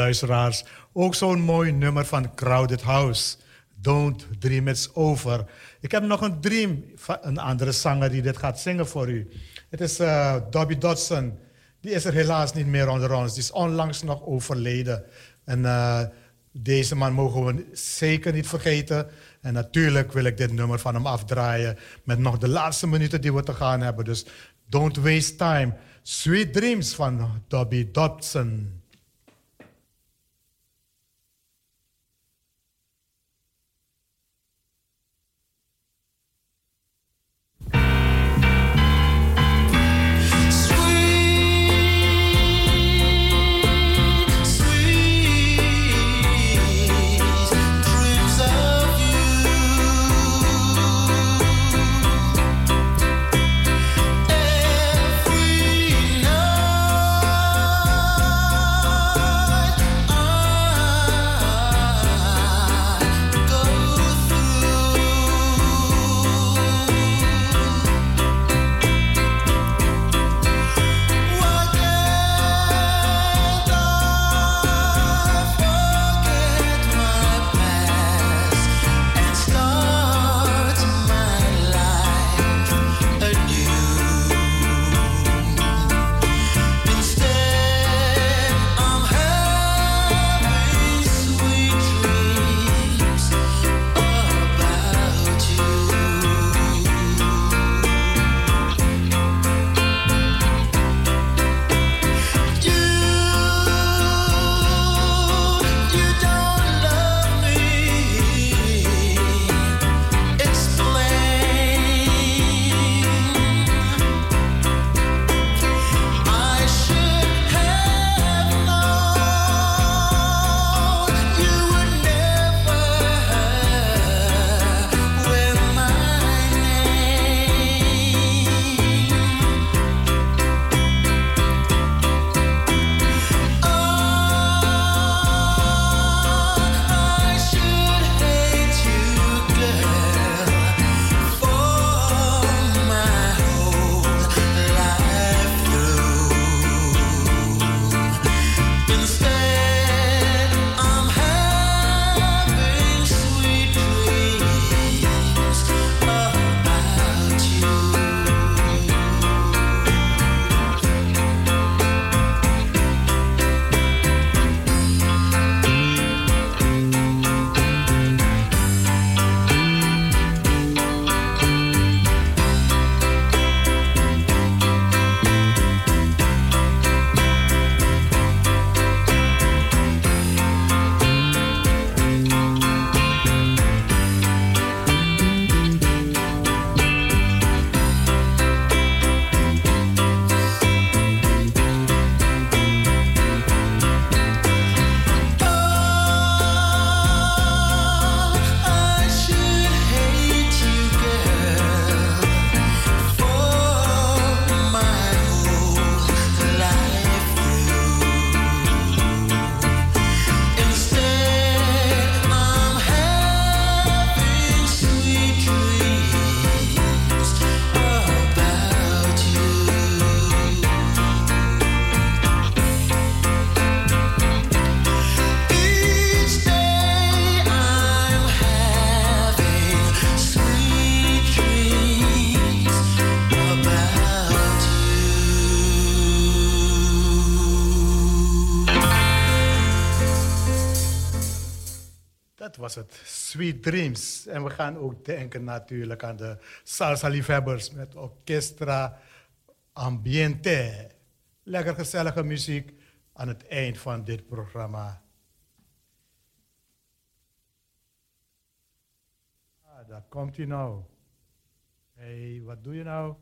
luisteraars. Ook zo'n mooi nummer van Crowded House. Don't Dream It's Over. Ik heb nog een dream van een andere zanger die dit gaat zingen voor u. Het is uh, Dobby Dodson. Die is er helaas niet meer onder ons. Die is onlangs nog overleden. En uh, deze man mogen we zeker niet vergeten. En natuurlijk wil ik dit nummer van hem afdraaien. Met nog de laatste minuten die we te gaan hebben. Dus don't waste time. Sweet Dreams van Dobby Dodson. Sweet Dreams. En we gaan ook denken natuurlijk aan de salsa-liefhebbers met Orchestra Ambiente. Lekker gezellige muziek aan het eind van dit programma. Ah, daar komt hij nou. Hé, hey, wat doe je nou?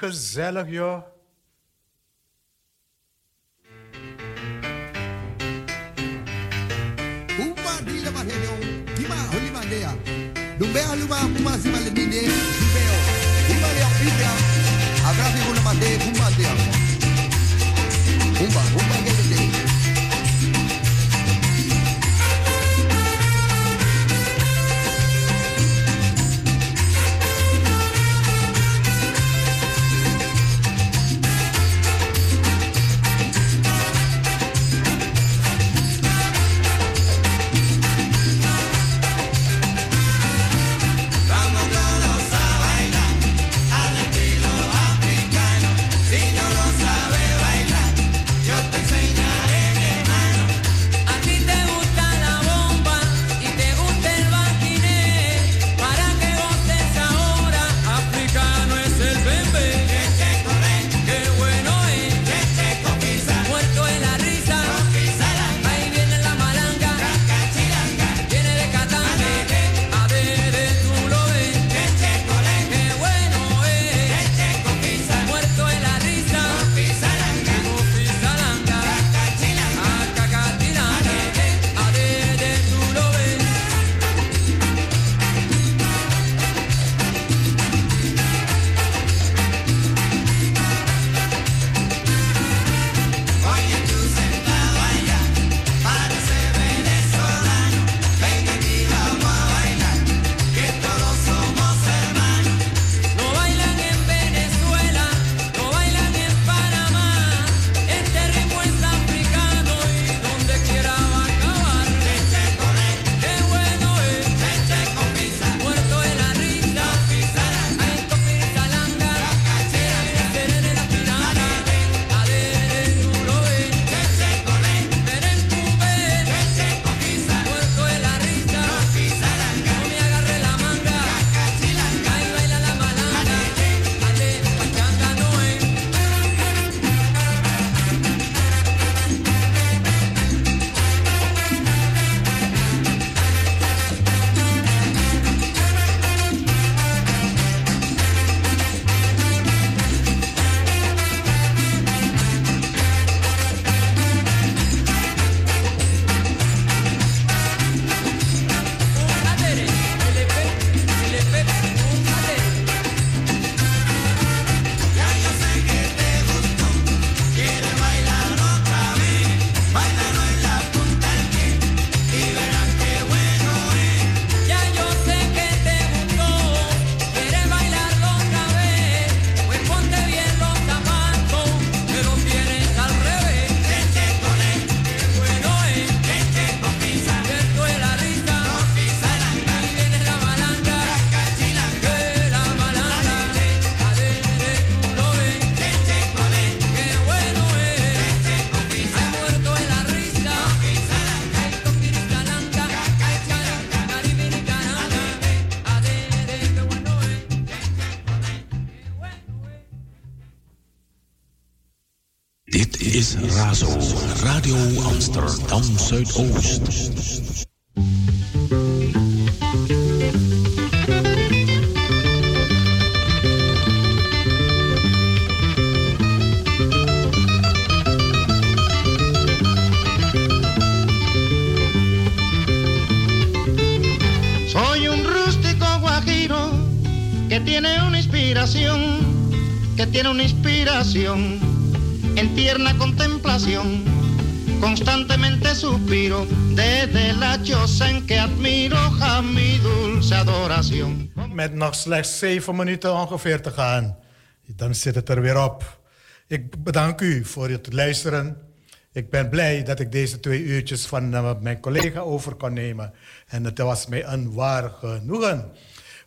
Gezellig, joh. Uma dila mahelo, kima holi mandea. Dumbe aluma kuma sima le dinde, dumbeo. Ima le opibia, agrafi kuna mande kuma dea. Umba, umba gele Soy un rústico guajiro que tiene una inspiración, que tiene una inspiración en tierna contemplación. Constantemente suspiro desde la choza en que admiro a mi dulce adoración. Met nog slechts zeven minuten ongeveer te gaan. Dan zit het er weer op. Ik bedank u voor het luisteren. Ik ben blij dat ik deze twee uurtjes van eh, mijn collega over kon nemen. En het was mij een waar genoegen.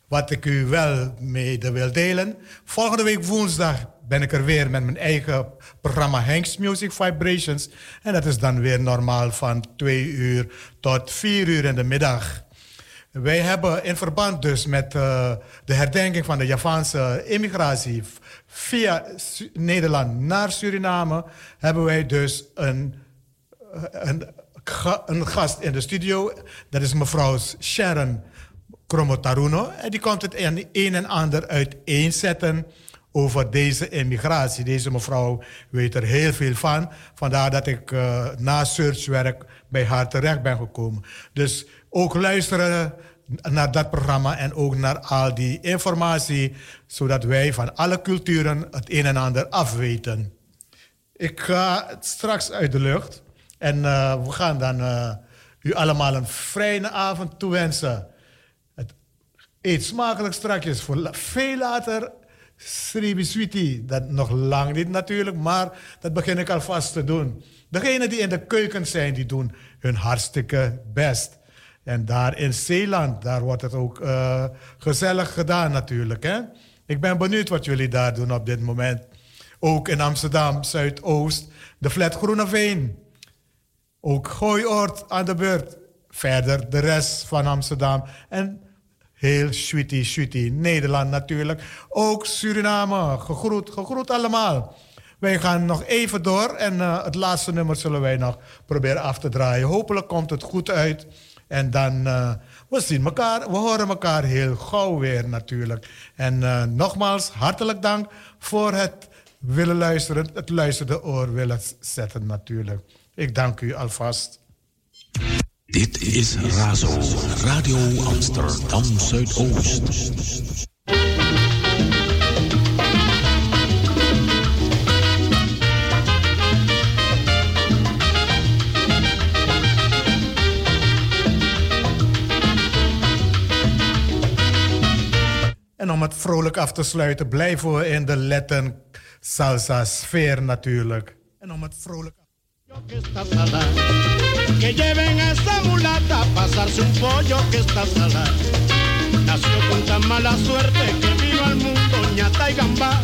Wat ik u wel mede wil delen. Volgende week woensdag ben ik er weer met mijn eigen programma Hanks Music Vibrations. En dat is dan weer normaal van 2 uur tot 4 uur in de middag. Wij hebben in verband dus met eh, de herdenking van de Javaanse immigratie via Nederland naar Suriname, hebben wij dus een, eh, een, ga- een gast in de studio. Dat is mevrouw Sharon Kromotaruno. En die komt het een en ander uiteenzetten over deze immigratie. Deze mevrouw weet er heel veel van. Vandaar dat ik eh, na searchwerk bij haar terecht ben gekomen. Dus ook luisteren naar dat programma en ook naar al die informatie, zodat wij van alle culturen het een en ander afweten. Ik ga straks uit de lucht en eh, we gaan dan eh, u allemaal een fijne avond toewensen. Eet smakelijk strakjes voor veel later. Sribi Sweetie, dat nog lang niet natuurlijk, maar dat begin ik alvast te doen. Degenen die in de keuken zijn, die doen hun hartstikke best. En daar in Zeeland, daar wordt het ook eh, gezellig gedaan natuurlijk. Hè? Ik ben benieuwd wat jullie daar doen op dit moment. Ook in Amsterdam, Zuidoost, de flat Groeneveen. Ook Gooioord aan de beurt. Verder de rest van Amsterdam. En heel sweetie, sweetie. Nederland natuurlijk. Ook Suriname. Gegroet, gegroet allemaal. Wij gaan nog even door en eh, het laatste nummer zullen wij nog proberen af te draaien. Hopelijk komt het goed uit. En dan, eh, we zien elkaar, we horen elkaar heel gauw weer natuurlijk. En eh, nogmaals, hartelijk dank voor het willen luisteren, het luisterde oor willen zetten natuurlijk. Ik dank u alvast. Dit is Razo, Radio Amsterdam Zuidoost. En om het vrolijk af te sluiten, blijven we in de Latin salsa sfeer natuurlijk. En om het vrolijk esta sala. Que lleven a esa mulata pasarse un pollo que está sala. Nació con tan mala suerte que vino al mundo ñata y gamba.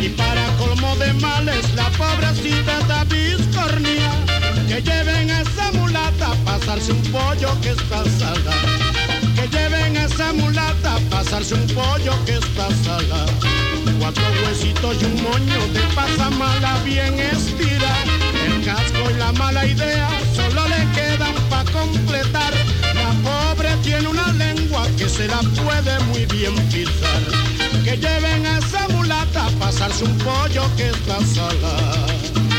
Y para colmo de males, la pobrecita está biscornía. Que lleven a esa mulata pasarse un pollo que está sala. Que lleven a esa mulata pasarse un pollo que está sala. Cuatro huesitos y un moño de pasa mala bien estira. Casco y la mala idea solo le quedan para completar. La pobre tiene una lengua que se la puede muy bien pisar. Que lleven a esa mulata a pasarse un pollo que está sala.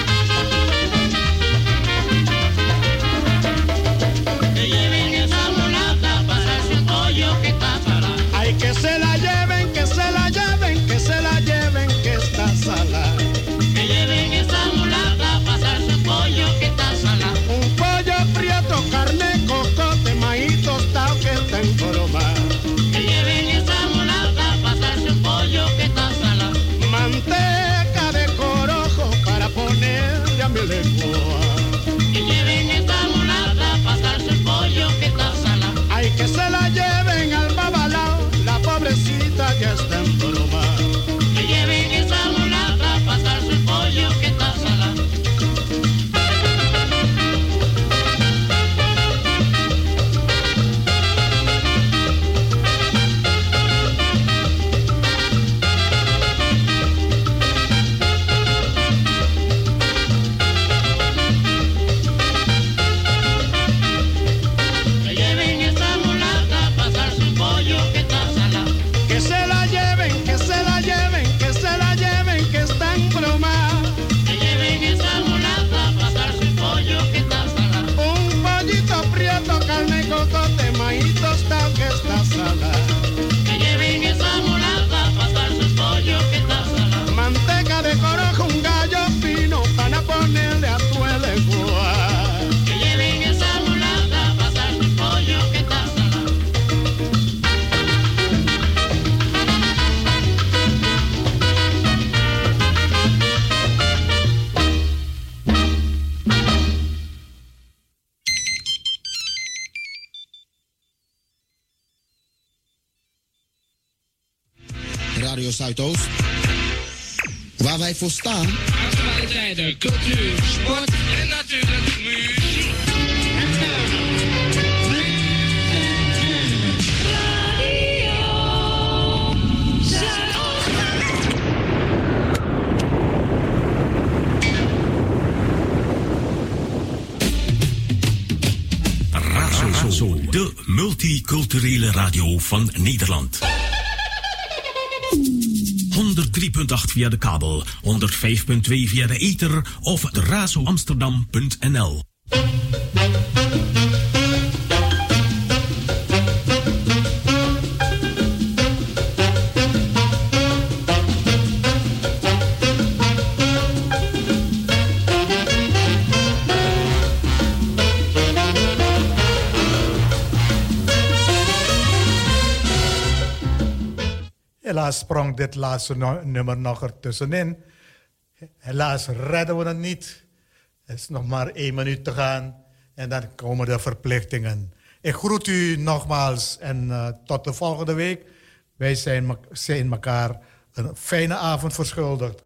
Waar wij voor staan. Actualiteiten, cultuur, sport en natuurlijk muziek. Razo, de multiculturele radio van Nederland. Via de kabel, 105.2 via de ether of razoamsterdam.nl. sprong dit laatste nummer nog ertussenin. Helaas redden we het niet. Er is nog maar één minuut te gaan en dan komen de verplichtingen. Ik groet u nogmaals en eh, tot de volgende week. Wij zijn, zijn elkaar een fijne avond verschuldigd.